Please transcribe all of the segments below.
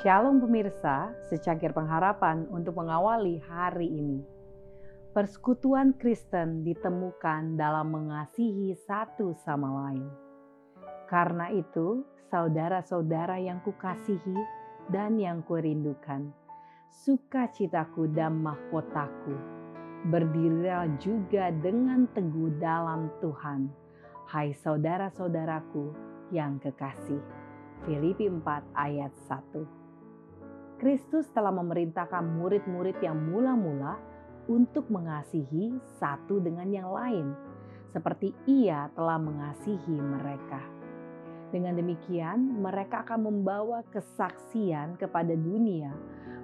Shalom pemirsa, secangkir pengharapan untuk mengawali hari ini. Persekutuan Kristen ditemukan dalam mengasihi satu sama lain. Karena itu, saudara-saudara yang kukasihi dan yang kurindukan, sukacitaku dan mahkotaku, berdirilah juga dengan teguh dalam Tuhan. Hai saudara-saudaraku yang kekasih. Filipi 4 ayat 1 Kristus telah memerintahkan murid-murid yang mula-mula untuk mengasihi satu dengan yang lain, seperti Ia telah mengasihi mereka. Dengan demikian, mereka akan membawa kesaksian kepada dunia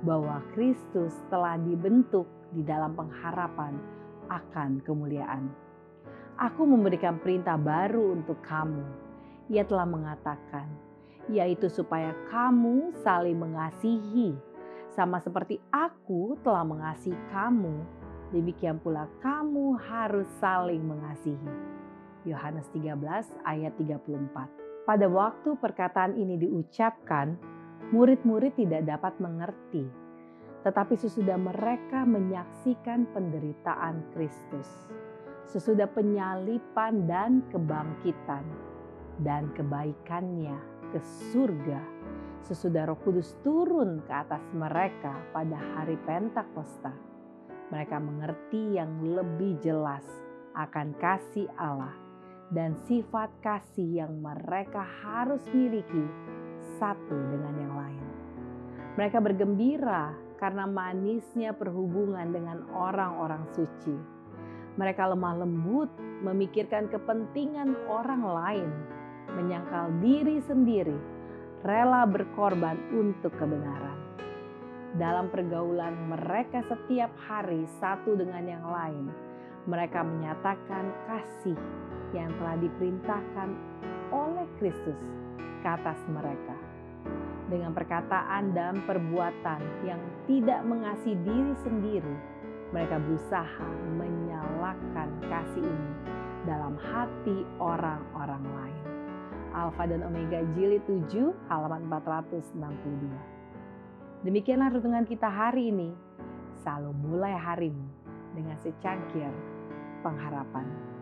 bahwa Kristus telah dibentuk di dalam pengharapan akan kemuliaan. Aku memberikan perintah baru untuk kamu. Ia telah mengatakan, yaitu supaya kamu saling mengasihi, sama seperti aku telah mengasihi kamu. Demikian pula kamu harus saling mengasihi. Yohanes 13 ayat 34. Pada waktu perkataan ini diucapkan, murid-murid tidak dapat mengerti, tetapi sesudah mereka menyaksikan penderitaan Kristus, sesudah penyalipan dan kebangkitan, dan kebaikannya ke surga, sesudah Roh Kudus turun ke atas mereka pada hari Pentakosta, mereka mengerti yang lebih jelas akan kasih Allah dan sifat kasih yang mereka harus miliki satu dengan yang lain. Mereka bergembira karena manisnya perhubungan dengan orang-orang suci. Mereka lemah lembut memikirkan kepentingan orang lain, menyangkal diri sendiri, rela berkorban untuk kebenaran. Dalam pergaulan mereka setiap hari satu dengan yang lain, mereka menyatakan kasih yang telah diperintahkan oleh Kristus ke atas mereka. Dengan perkataan dan perbuatan yang tidak mengasihi diri sendiri, mereka berusaha menyalakan kasih ini dalam hati orang-orang lain. Alfa dan Omega jilid 7 halaman 462. Demikianlah renungan kita hari ini. Selalu mulai harimu dengan secangkir pengharapan.